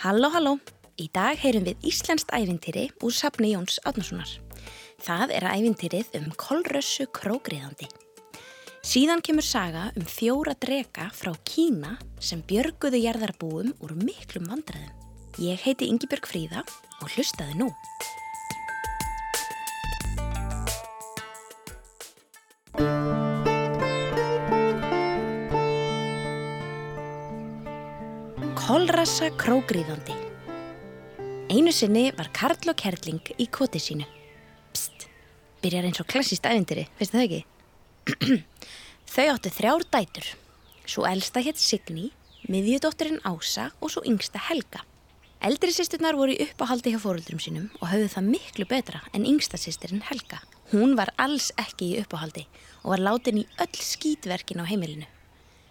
Halló, halló. Í dag heyrum við Íslenskt ævintýri úr sapni Jóns Átnarssonar. Það er ævintýrið um kolrössu krógriðandi. Síðan kemur saga um fjóra drega frá Kína sem björguðu jarðarbúum úr miklum vandræðum. Ég heiti Yngibjörg Fríða og hlustaði nú. Kolrassa krógriðandi Einu sinni var Karl og Kerling í koti sínu. Psst, byrjar eins og klassíst ævindiri, veistu það ekki? Þau áttu þrjár dætur. Svo elsta hétt Signý, miðjudótturinn Ása og svo yngsta Helga. Eldri sýsturnar voru í uppáhaldi hjá fóröldrum sínum og höfðu það miklu betra en yngsta sýsturinn Helga. Hún var alls ekki í uppáhaldi og var látin í öll skítverkin á heimilinu.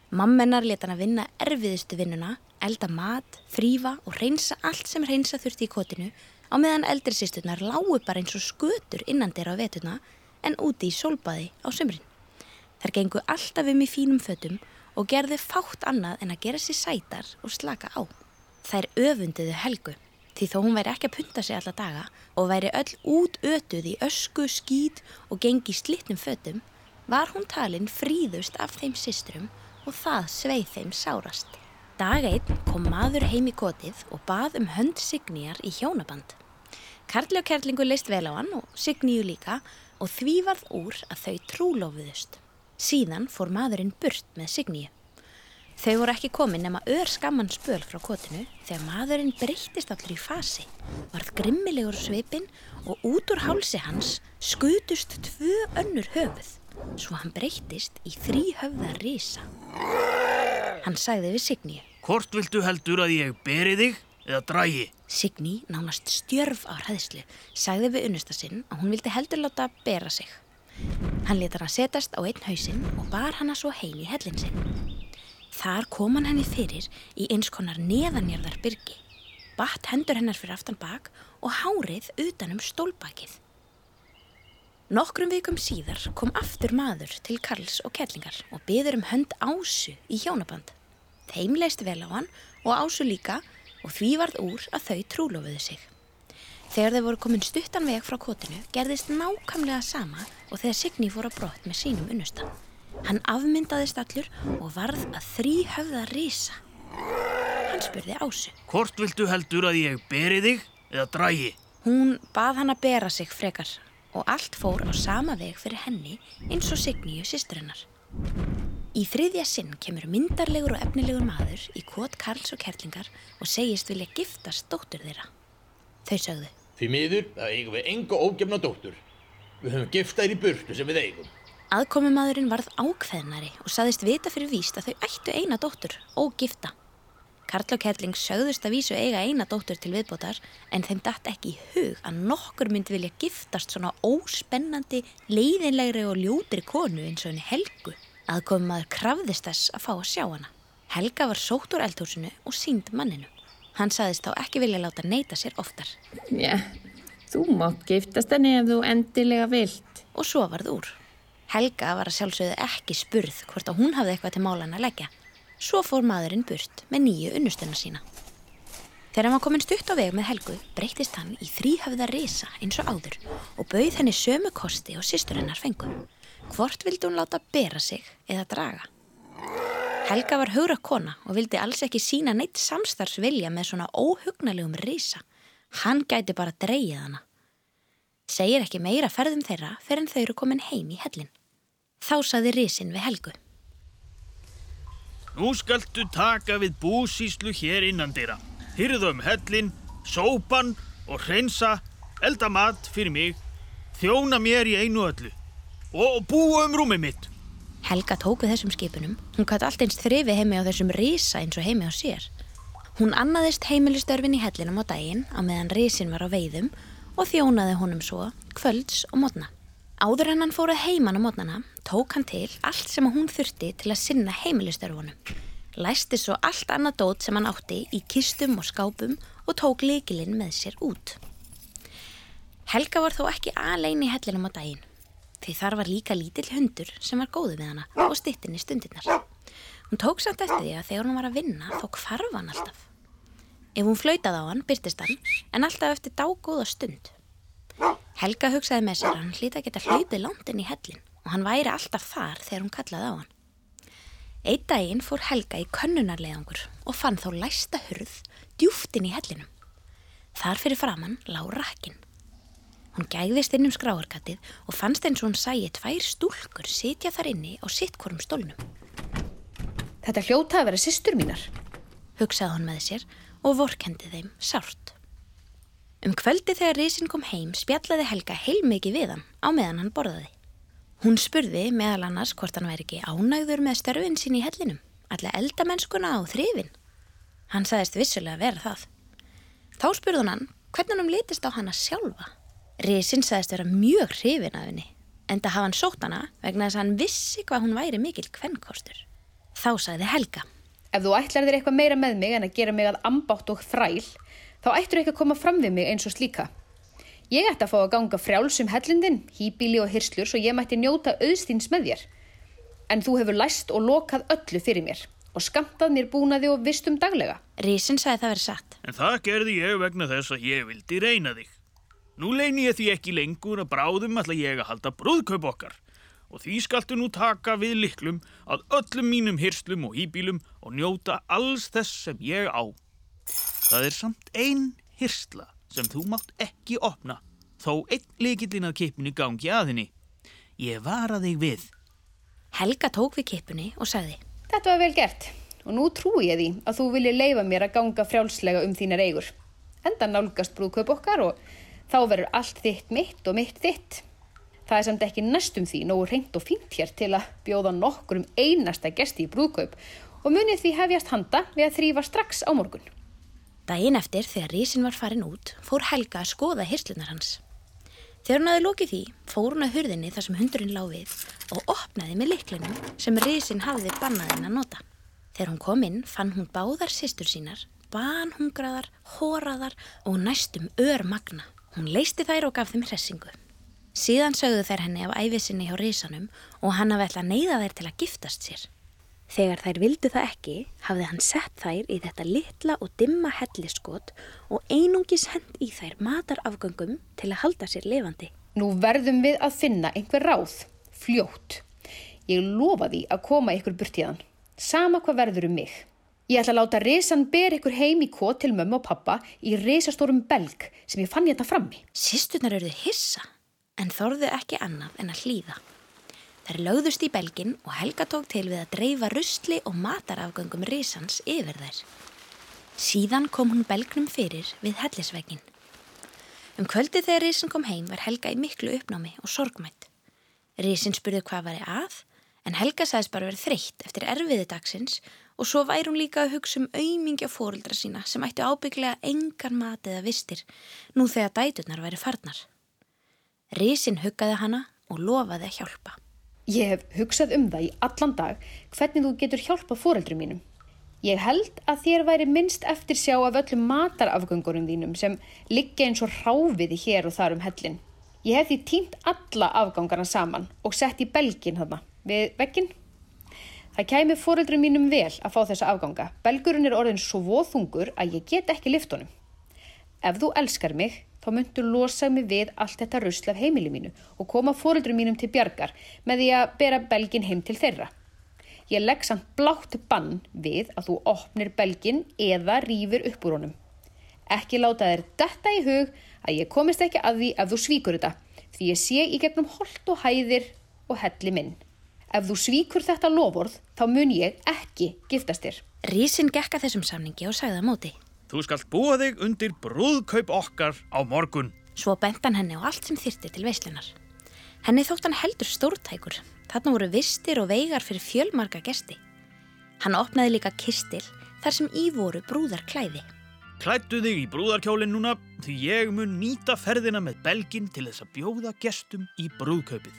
Mammennar leta hann að vinna erfiðustu vinnuna, elda mat, þrýfa og reynsa allt sem reynsa þurfti í kotinu á meðan eldri sýsturnar lágu bara eins og skötur innan þeirra á vetuna en úti í sólbaði á sömrin. Þær gengu alltaf um í fínum fötum og gerðu fátt annað en að gera sér sætar og slaka á. Þær öfunduðu helgu því þó hún væri ekki að punta sig alla daga og væri öll út ötuð í ösku, skít og gengi slitnum fötum var hún talin fríðust af þeim systrum og það sveið þeim sárast. Dag einn kom maður heim í kotið og bað um hönd Signíjar í hjónaband. Karli og Kerlingu leist vel á hann og Signíju líka og því varð úr að þau trúlofuðust. Síðan fór maðurinn burt með Signíju. Þau voru ekki komin nema ör skamman spöl frá kotinu þegar maðurinn breyttist allir í fasi, varð grimmilegur svipin og út úr hálsi hans skutust tvö önnur höfuð, svo hann breyttist í þrý höfða risa. Hann sagði við Signíu. Hvort viltu heldur að ég beri þig eða drægi? Signý, nánast stjörf á hræðslu, sagði við unnusta sinn að hún vildi heldur láta bera sig. Hann leta hann setast á einn hausinn og bar hana svo heim í hellin sinn. Þar kom hann henni fyrir í eins konar neðanjörðar byrgi, batt hendur hennar fyrir aftan bak og hárið utanum stólbakið. Nokkrum vikum síðar kom aftur maður til Karls og Kellingar og byður um hönd Ásu í hjónaband. Þeim leist vel á hann og Ásu líka og því varð úr að þau trúlofuðu sig. Þegar þau voru komin stuttan veg frá kotinu gerðist nákamlega sama og þegar Signý fór að brott með sínum unnustan. Hann afmyndaðist allur og varð að þrý höfða risa. Hann spurði Ásu. Hvort viltu heldur að ég beri þig eða drægi? Hún bað hann að bera sig frekar og allt fór á sama veg fyrir henni eins og Signíu sýsturinnar. Í þriðja sinn kemur myndarlegur og efnilegur maður í kvot Karls og Kerlingar og segist vilja giftast dóttur þeirra. Þau sögðu. Því miður, það eigum við enga ógefna dóttur. Við höfum giftað í burtu sem við eigum. Aðkomi maðurinn varð ákveðnari og saðist vita fyrir víst að þau ættu eina dóttur og gifta. Karl og Kerling sögðust að vísu eiga eina dóttur til viðbótar en þeim dætt ekki í hug að nokkur myndi vilja giftast svona óspennandi, leiðinlegri og ljótri konu eins og henni Helgu. Aðkomi maður krafðist þess að fá að sjá hana. Helga var sótt úr eldhúsinu og sínd manninu. Hann saðist þá ekki vilja láta neyta sér oftar. Já, þú mátt giftast henni ef þú endilega vilt. Og svo varð úr. Helga var að sjálfsögðu ekki spurð hvort að hún hafði eitthvað til málan að leggja. Svo fór maðurinn burt með nýju unnustunna sína. Þegar hann var komin stutt á veg með Helgu breytist hann í þrýhafða risa eins og áður og bauð henni sömu kosti og sýstur hennar fengu. Hvort vildi hún láta bera sig eða draga? Helga var hugra kona og vildi alls ekki sína neitt samstarfsvilja með svona óhugnalegum risa. Hann gæti bara dreyið hana. Segir ekki meira ferðum þeirra fyrir en þau eru komin heim í hellin. Þá saði risin við Helgu. Nú skaltu taka við búsíslu hér innan dýra. Hyrðu um hellin, sópan og hreinsa, elda mat fyrir mig, þjóna mér í einu öllu og búa um rúmið mitt. Helga tók við þessum skipunum. Hún kætt allt eins þrifi heimi á þessum risa eins og heimi á sér. Hún annaðist heimilistörfin í hellinum á daginn á meðan risin var á veiðum og þjónaði honum svo kvölds og mótna. Áður en hann fór að heiman á mótnana tók hann til allt sem hún þurfti til að sinna heimilistörfunum. Læsti svo allt annað dót sem hann átti í kistum og skápum og tók líkilinn með sér út. Helga var þó ekki alein í hellinum á daginn. Því þar var líka lítill hundur sem var góðu við hana og stittinni stundirnar. Hún tók samt eftir því að þegar hún var að vinna þá kvarf hann alltaf. Ef hún flautaði á hann, byrtist hann, en alltaf eftir dágóða stund. Helga hugsaði með sér að hann hlýta að geta hlaupið langt inn í hellin og hann væri alltaf þar þegar hún kallaði á hann. Einn daginn fór Helga í könnunarleðangur og fann þá læsta hurð djúft inn í hellinum. Þar fyrir framann lág rakkin. Hún gægðist inn um skráarkatið og fannst eins og hún sæi tvær stúlkur sitja þar inni á sittkorum stólnum. Þetta hljóta að vera systur mínar. Hugsaði hún með sér og vorkendi þeim sárt. Um kvöldi þegar Rísin kom heim spjallaði Helga heilmikið við hann á meðan hann borðaði. Hún spurði meðal annars hvort hann væri ekki ánægður með störfin sín í hellinum, alla eldamennskuna á þrifin. Hann sagðist vissulega að vera það. Þá spurði hún hann hvernig hann litist á hana sjálfa. Rísin sagðist vera mjög hrifin af henni, en það hafa hann sótt hana vegna þess að hann vissi hvað hún væri mikil kvennkostur. Þá sagði Helga. Ef þú ætlar þér eitthvað meira með mig en að gera mig að ambátt og þræl, þá ættur ekki að koma fram við mig eins og slíka. Ég ætti að fá að ganga frjálsum hellindin, hýbíli og hyrslur svo ég mætti njóta auðstíns með þér. En þú hefur læst og lokað öllu fyrir mér og skamtað mér búnaði og vistum daglega. Rísin sagði það verið satt. En það gerði ég vegna þess að ég vildi reyna þig. Nú leini ég því ekki lengur að bráðum ætla ég að halda brúðkaup okkar og því skaltu nú taka við liklum að öllum mínum hyrslum og hýbílum og njóta alls þess sem ég á. Það er samt ein hyrsla sem þú mátt ekki opna, þó einn leikillin að kipinu gangi að henni. Ég vara þig við. Helga tók við kipunni og sagði Þetta var vel gert og nú trúi ég því að þú vilji leifa mér að ganga frjálslega um þínar eigur. Enda nálgast brúðkaup okkar og þá verður allt þitt mitt og mitt þitt. Það er samt ekki næstum því nógu reynd og fínt hér til að bjóða nokkur um einasta gesti í brúðkaup og munið því hefjast handa við að þrýfa strax á morgun. Dæin eftir þegar Rísin var farin út fór Helga að skoða hirslunar hans. Þegar hún aði lókið því fór hún að hurðinni þar sem hundurinn lág við og opnaði með liklinum sem Rísin hafði bannaðinn að nota. Þegar hún kom inn fann hún báðar sýstur sínar, banhungraðar, hóraðar og næstum örmagna. Hún leisti þær og gaf þeim hressingu. Síðan sögðu þær henni af æfisinni hjá Rísanum og hann að neyða þær til að giftast sér. Þegar þær vildu það ekki, hafði hann sett þær í þetta litla og dimma helliskot og einungis hend í þær matarafgöngum til að halda sér lifandi. Nú verðum við að finna einhver ráð, fljótt. Ég lofa því að koma ykkur burt í þann, sama hvað verður um mig. Ég ætla að láta risan ber ykkur heim í kot til mömmu og pappa í risastórum belg sem ég fann ég þetta frammi. Sisturnar eruðu hissa, en þorðu ekki annað en að hlýða. Þær lögðust í belgin og Helga tók til við að dreifa rusli og matarafgöngum risans yfir þær. Síðan kom hún belgnum fyrir við hellisvegin. Um kvöldi þegar risin kom heim var Helga í miklu uppnámi og sorgmætt. Risin spurði hvað var ég að, en Helga sagðist bara verið þreytt eftir erfiði dagsins og svo væri hún líka að hugsa um auðmingja fóruldra sína sem ættu ábygglega engan mat eða vistir nú þegar dæturnar væri farnar. Risin huggaði hana og lofaði að hjálpa. Ég hef hugsað um það í allan dag hvernig þú getur hjálpað fóreldrum mínum. Ég held að þér væri minnst eftir sjá af öllum matarafgöngurum þínum sem liggja eins og ráfiði hér og þar um hellin. Ég hef því tínt alla afgangarna saman og sett í belgin þarna við veggin. Það kæmi fóreldrum mínum vel að fá þessa afganga. Belgurinn er orðin svo voðungur að ég get ekki liftunum. Ef þú elskar mig, þá myndur losa mig við allt þetta rusl af heimili mínu og koma fóreldrum mínum til bjargar með því að bera belgin heim til þeirra. Ég legg samt blátt bann við að þú opnir belgin eða rýfur upp úr honum. Ekki láta þér detta í hug að ég komist ekki að því ef þú svíkur þetta, því ég sé í gegnum holt og hæðir og helli minn. Ef þú svíkur þetta lofórð, þá mun ég ekki giftast þér. Rísin gekka þessum samningi og sagði að móti. Þú skalt búa þig undir brúðkaup okkar á morgun. Svo bent hann henni á allt sem þyrti til veislunar. Henni þótt hann heldur stórtækur. Þarna voru vistir og veigar fyrir fjölmarga gesti. Hann opnaði líka kistil þar sem í voru brúðar klæði. Klættu þig í brúðarkjólinn núna því ég mun nýta ferðina með belgin til þess að bjóða gestum í brúðkaupið.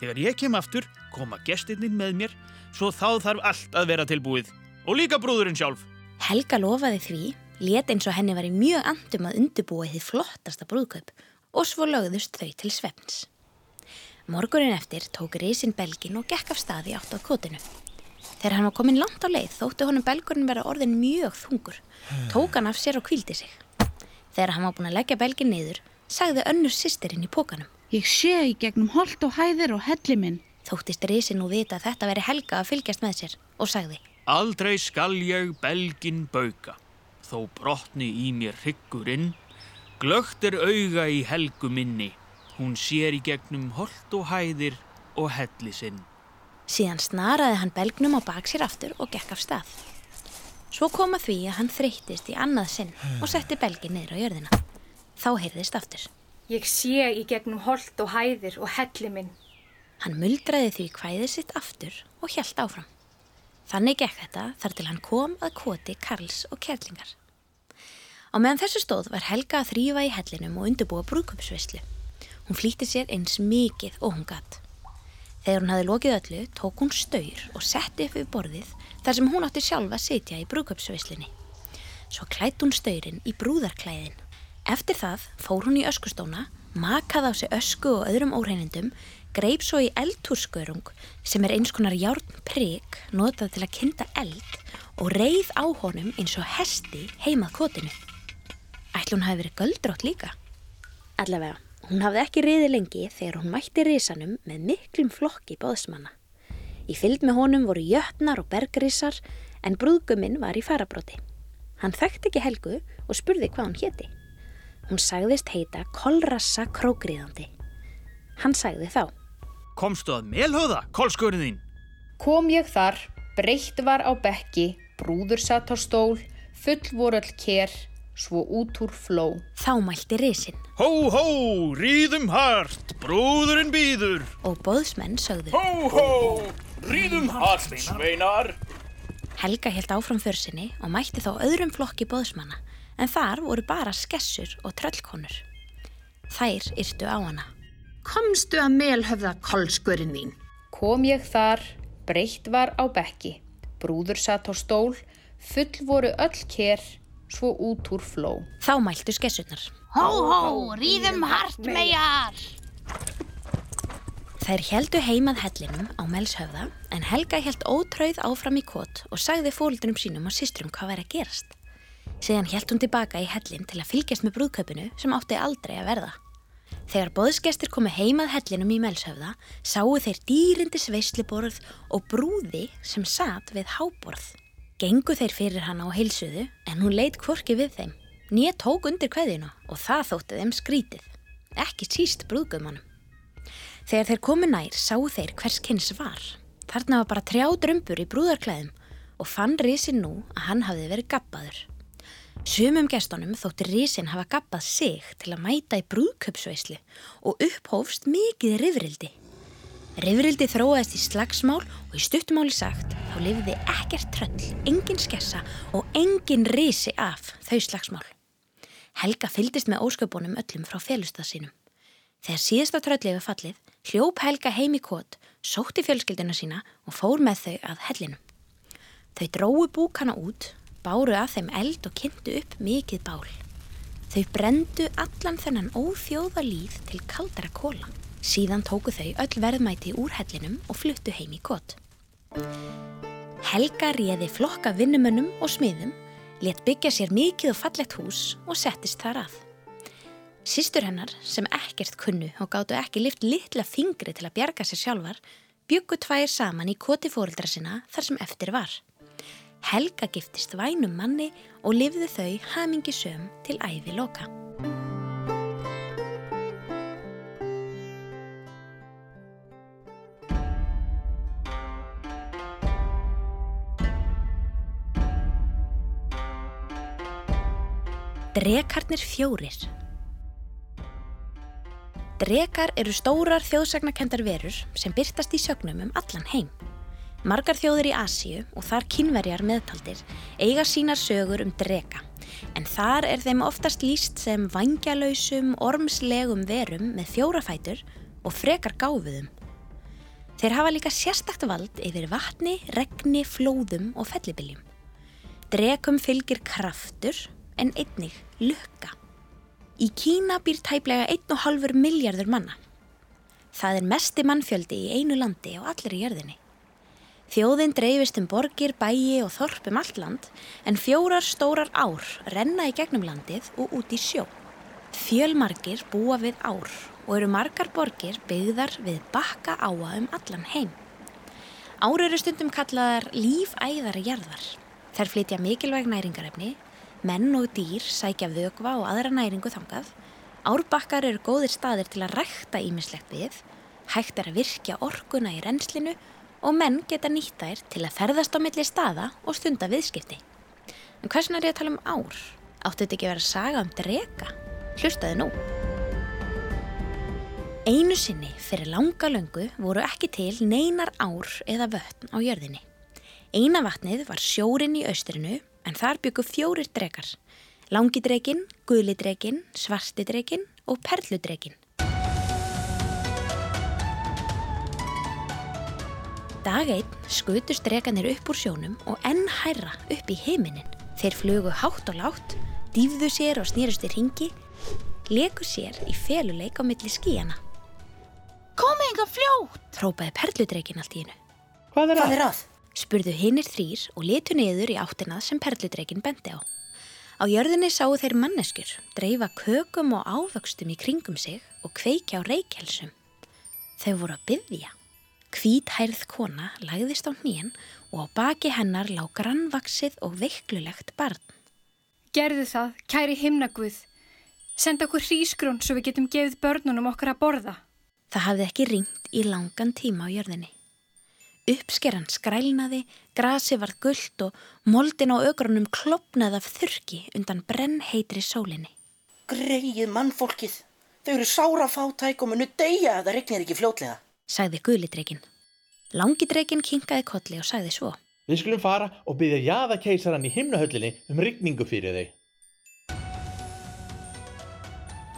Þegar ég kem aftur, koma gestirnir með mér, svo þá þarf allt að vera tilbúið. Og líka brúðurinn sjálf. Helga lofaði því, let eins og henni var í mjög andum að undibúa því flottasta brúðkaup og svo lögðust þau til svefns. Morgunin eftir tók risin belgin og gekk af staði átt á kotinu. Þegar hann var komin langt á leið þótti honum belgurinn vera orðin mjög þungur. Tók hann af sér og kvíldi sig. Þegar hann var búin að leggja belgin niður, sagði önnur sýsterinn í pókanum. Ég sé í gegnum holt og hæðir og helli minn. Þóttist risin nú vita að þetta veri helga að fylgjast með sér og sagði Aldrei skal ég belgin bauka, þó brotni í mér hryggurinn. Glögt er auga í helgu minni, hún sér í gegnum holt og hæðir og helli sinn. Síðan snaraði hann belgnum á bak sér aftur og gekk af stað. Svo kom að því að hann þreyttist í annað sinn og setti belgin niður á jörðina. Þá heyrðist aftur. Ég sé í gegnum holt og hæðir og helli minn. Hann muldraði því kvæðið sitt aftur og hjælt áfram. Þannig gekk þetta þar til hann kom að koti Karls og Kerlingar. Á meðan þessu stóð var Helga að þrýfa í hellinum og undirbúa brúkupsvislu. Hún flýtti sér eins mikið og hún gatt. Þegar hún hafi lokið öllu tók hún staur og setti upp við borðið þar sem hún átti sjálfa að sitja í brúkupsvislinni. Svo klætt hún staurinn í brúðarklæðin. Eftir það fór hún í öskustóna, makaði á sig ösku og öðrum óreinindum, greip svo í eldhússkörung sem er eins konar járn prigg notað til að kynna eld og reið á honum eins og hesti heimað kotinu. Ætli hún hafi verið göldrótt líka? Allavega, hún hafði ekki riði lengi þegar hún mætti risanum með miklum flokki bóðsmanna. Í fylgd með honum voru jötnar og bergrisar en brúðguminn var í farabróti. Hann þekkti ekki Helgu og spurði hvað hann héti. Hún sagðist heita Kolrassa Krókriðandi. Hann sagði þá. Komstu að melhöða, kolskurinn þín? Kom ég þar, breytt var á bekki, brúður satt á stól, full voru öll kér, svo út úr fló. Þá mælti risin Hó, hó, ríðum hart, brúðurinn býður. og bóðsmenn sögðu. Hó, hó, ríðum hart, sveinar. Helga held áfram försinni og mætti þá öðrum flokki bóðsmanna en þar voru bara skessur og tröllkonur. Þær yrtu á hana. Komstu að melhöfða kolskurinn þín? Kom ég þar, breytt var á bekki, brúður satt á stól, full voru öll kér, svo út úr fló. Þá mæltu skessurnar. Hó, hó, ríðum hart megar. Þær heldu heimað hellinum á Melshöfða en Helga held ótrauð áfram í kot og sagði fóldunum sínum og systrum hvað væri að gerast. Síðan held hún tilbaka í hellin til að fylgjast með brúðkaupinu sem átti aldrei að verða. Þegar boðsgestir komu heimað hellinum í Melshöfða sáu þeir dýrindis veisliborð og brúði sem satt við háborð. Gengu þeir fyrir hana á heilsuðu en hún leitt kvorki við þeim. Nýja tók undir kveðina og það þótti þeim skrítið. Ekki síst brúðgaumanum. Þegar þeir komu nær sáu þeir hvers kynns var. Þarna var bara trjá drömbur í brúðarklæðum og fann risin nú að hann hafði verið gabbaður. Sumum gestunum þótti risin hafa gabbað sig til að mæta í brúðköpsveislu og upphófst mikið rifrildi. Rifrildi þróaðist í slagsmál og í stuttumáli sagt þá lifiði ekkert tröll, engin skessa og engin risi af þau slagsmál. Helga fyldist með ósköpunum öllum frá félustað sínum. Þegar síðasta trölli við fallið, hljóp Helga heim í kot, sótti fjölskyldina sína og fór með þau að hellinum. Þau dróu búkana út, báru að þeim eld og kynntu upp mikið bál. Þau brendu allan þennan óþjóða líð til kaldara kóla. Síðan tóku þau öll verðmæti úr hellinum og fluttu heim í kot. Helga réði flokka vinnumönnum og smiðum, let byggja sér mikið og fallegt hús og settist þar að. Sistur hennar, sem ekkert kunnu og gáttu ekki lift litla fingri til að bjarga sér sjálfar, byggu tvær saman í koti fóreldra sinna þar sem eftir var. Helga giftist vænum manni og lifðu þau hamingi söm til æfi loka. Drekarnir fjórir Drekar eru stórar þjóðsagnakendar verur sem byrtast í sögnum um allan heim. Margar þjóðir í Asíu og þar kynverjar meðtaldir eiga sínar sögur um dreka en þar er þeim oftast líst sem vangjalöysum, ormslegum verum með fjórafætur og frekar gáfuðum. Þeir hafa líka sérstakt vald yfir vatni, regni, flóðum og fellibiljum. Drekum fylgir kraftur en einnig lukka. Í Kína býr tæplega 1,5 miljardur manna. Það er mesti mannfjöldi í einu landi og allir í jörðinni. Þjóðin dreifist um borgir, bæi og þorp um allt land en fjórar stórar ár renna í gegnum landið og út í sjó. Fjölmargir búa við ár og eru margar borgir byggðar við bakka áa um allan heim. Ár eru stundum kallaðar lífæðari jarðar. Þær flytja mikilvæg næringarefni, menn og dýr sækja vögva og aðra næringu þangað. Árbakkar eru góðir staðir til að rækta ímislegt við, hægt er að virkja orkuna í renslinu og menn geta nýtt þær til að ferðast á milli staða og stunda viðskipti. En hversin er ég að tala um ár? Áttu þetta ekki að vera að saga um drega? Hlustaði nú. Einu sinni fyrir langa löngu voru ekki til neinar ár eða vötn á jörðinni. Eina vatnið var sjórin í austrinu en þar byggu fjórir drekar. Langidrekin, guðlidrekin, svartidrekin og perludrekin. Dag einn skutust drekanir upp úr sjónum og enn hærra upp í heiminin. Þeir flugu hátt og látt, dýfðu sér og snýrust í ringi, leku sér í feluleik á milli skíjana. Komið enga fljótt! Trópaði perludreikin allt í hennu. Hvað er að? að? Spurðu hinnir þrýr og letu niður í áttinað sem perludreikin bendi á. Á jörðinni sáu þeir manneskur, dreifa kökum og ávöxtum í kringum sig og kveikja á reykjelsum. Þau voru að byggja. Hvít-hærð kona lagðist á hnýjan og á baki hennar lág grannvaksið og veiklulegt barn. Gerðu það, kæri himnaguð. Senda okkur hrísgrón svo við getum gefið börnunum okkar að borða. Það hafði ekki ringt í langan tíma á jörðinni. Uppskeran skrælnaði, grasi var gullt og moldin á ögrunum klopnaði af þurki undan brennheitri sólinni. Greið mannfólkið. Þau eru sára fátæk og munu deyja að það regnir ekki fljótlega sagði gulidreikin. Langidreikin kinkaði kolli og sagði svo. Við skulum fara og byggja jaðakeisaran í himnahöllinni um rigningu fyrir þau.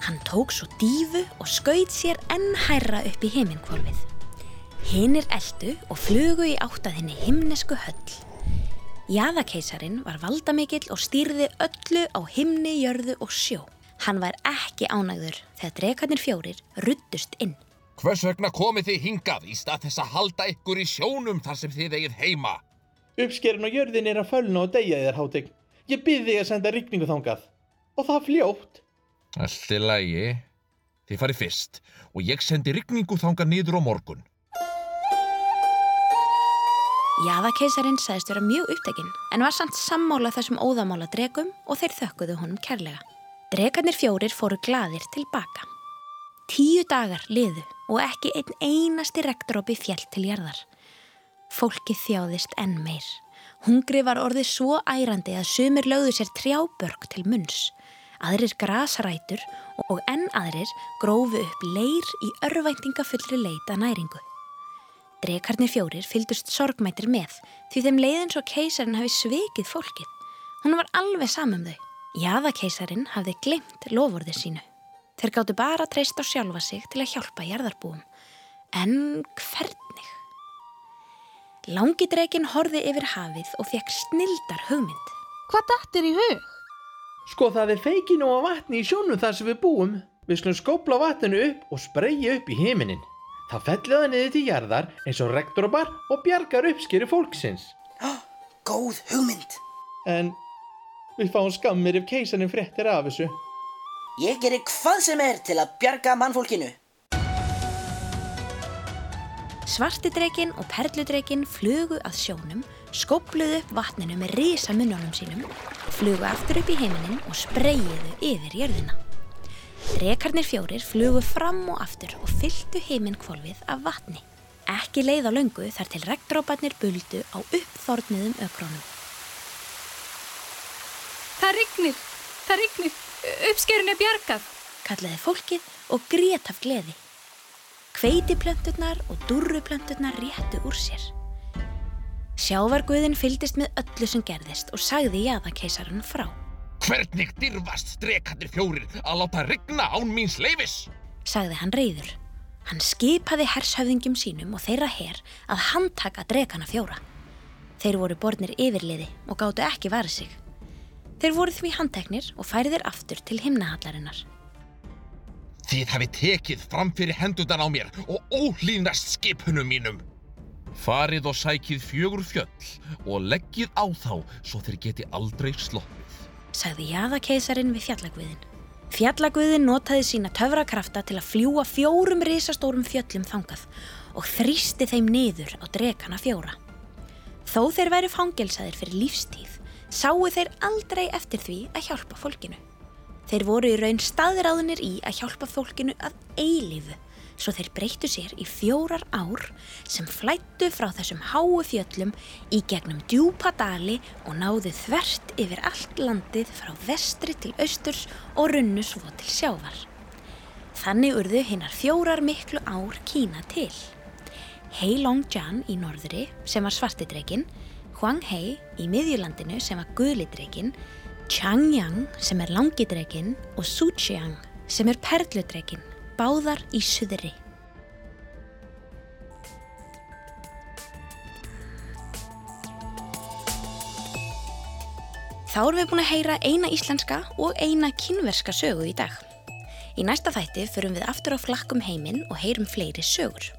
Hann tók svo dífu og skauð sér enn hærra upp í heiminkvolfið. Hinnir eldu og flugu í áttaðinni himnesku höll. Jaðakeisarin var valdamikill og stýrði öllu á himni, jörðu og sjó. Hann var ekki ánægður þegar drekarnir fjórir ruttust inn. Hvers vegna komið þið hingað í stað þess að halda ykkur í sjónum þar sem þið eigið heima? Uppskerin og jörðin er að fölna og deyja þér hátegn. Ég byrði þig að senda rikningu þángað. Og það fljótt. Allt er lægi. Þið farið fyrst og ég sendi rikningu þángað niður á morgun. Jafakeisarin sagðist vera mjög upptekinn en var samt sammála þessum óðamála dregum og þeir þökkuðu honum kærlega. Dregarnir fjórir fóru gladir tilbaka. Tíu dagar liðu og ekki einn einasti regndrópi fjell til jarðar. Fólki þjáðist enn meir. Hungri var orðið svo ærandi að sumir lögðu sér trjábörg til munns. Aðrir grasrætur og enn aðrir grófu upp leir í örvæntingafullri leita næringu. Drekarnir fjórir fyldust sorgmættir með því þeim leiðin svo keisarin hafi svikið fólkið. Hún var alveg samum þau. Jafakeisarin hafði glemt lofurðir sínu. Þeir gáttu bara að treysta á sjálfa sig til að hjálpa jarðarbúum. En hvernig? Langidreikin horfi yfir hafið og fekk snildar hugmynd. Hvað dættir í hug? Sko það er feikin og vatni í sjónum þar sem við búum. Við skulum skópla vatninu upp og spreyja upp í heiminin. Það felliða niður til jarðar eins og rektorabar og bjargar uppskeri fólksins. Góð hugmynd. En við fáum skammir ef keisanin frettir af þessu. Ég gerir hvað sem er til að bjarga mannfólkinu. Svartidreikin og perludreikin flugu að sjónum, skopluðu upp vatninu með risa munnjónum sínum, flugu aftur upp í heiminin og spreyjiðu yfir jörðina. Drekarnir fjórir flugu fram og aftur og fylltu heiminkvolvið af vatni. Ekki leið á löngu þar til regndróparnir buldu á uppþórniðum ökrónum. Það rignir, það rignir. Uppskerun er bjargað, kallaði fólkið og grét af gleði. Kveitiplönturnar og durruplönturnar réttu úr sér. Sjávarguðin fyldist með öllu sem gerðist og sagði jæðakeisarinn frá. Hvernig dirfast strekandir fjórir að láta rigna án míns leifis? Sagði hann reyður. Hann skipaði hershöfðingjum sínum og þeirra herr að handtaka drekana fjóra. Þeir voru borðnir yfirliði og gáttu ekki varð sig. Þeir voru því handteknir og færiðir aftur til himnahallarinnar. Þið hafi tekið fram fyrir hendudan á mér og ólínast skipunum mínum. Farið og sækið fjögur fjöll og leggið á þá svo þeir geti aldrei sloppið. Sagði jaðakeisarin við fjallagviðin. Fjallagviðin notaði sína töfrakrafta til að fljúa fjórum risastórum fjöllum þangað og þrýsti þeim niður á drekana fjóra. Þó þeir væri fangelsaðir fyrir lífstíð, sáu þeir aldrei eftir því að hjálpa fólkinu. Þeir voru í raun staðráðinir í að hjálpa fólkinu að eilífu, svo þeir breyttu sér í fjórar ár sem flættu frá þessum háu fjöllum í gegnum djúpa dali og náðu þvert yfir allt landið frá vestri til austurs og runnu svo til sjávar. Þannig urðu hinnar fjórar miklu ár Kína til. Hei Long Jan í norðri sem var svartidreikin, Huang Hei í miðjulandinu sem var guðlidreikin, Changyang sem er langidreikin og Suchiang sem er perludreikin, báðar í suðri. Þá erum við búin að heyra eina íslenska og eina kínverska sögu í dag. Í næsta þætti förum við aftur á flakkum heiminn og heyrum fleiri sögur.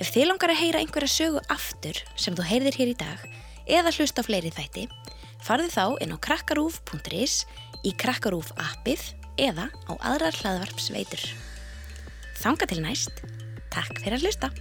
Ef þið langar að heyra einhverja sögu aftur sem þú heyrðir hér í dag eða hlusta fleiri þætti, farðu þá inn á krakkarúf.is, í krakkarúf appið eða á aðrar hlaðvarpsveitur. Þanga til næst, takk fyrir að hlusta!